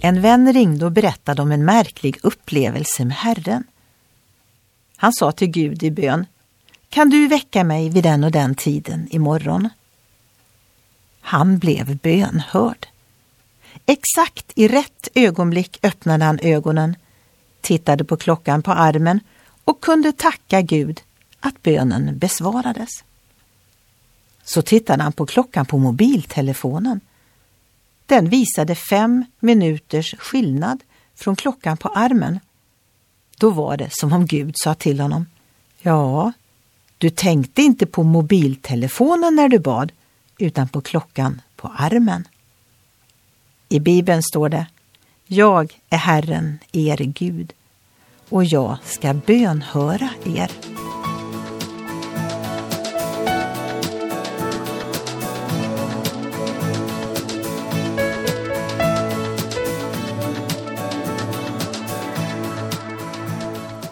En vän ringde och berättade om en märklig upplevelse med Herren. Han sa till Gud i bön, kan du väcka mig vid den och den tiden imorgon? Han blev bönhörd. Exakt i rätt ögonblick öppnade han ögonen, tittade på klockan på armen och kunde tacka Gud att bönen besvarades. Så tittade han på klockan på mobiltelefonen. Den visade fem minuters skillnad från klockan på armen. Då var det som om Gud sa till honom, ja, du tänkte inte på mobiltelefonen när du bad, utan på klockan på armen. I Bibeln står det, jag är Herren, er Gud, och jag ska bönhöra er.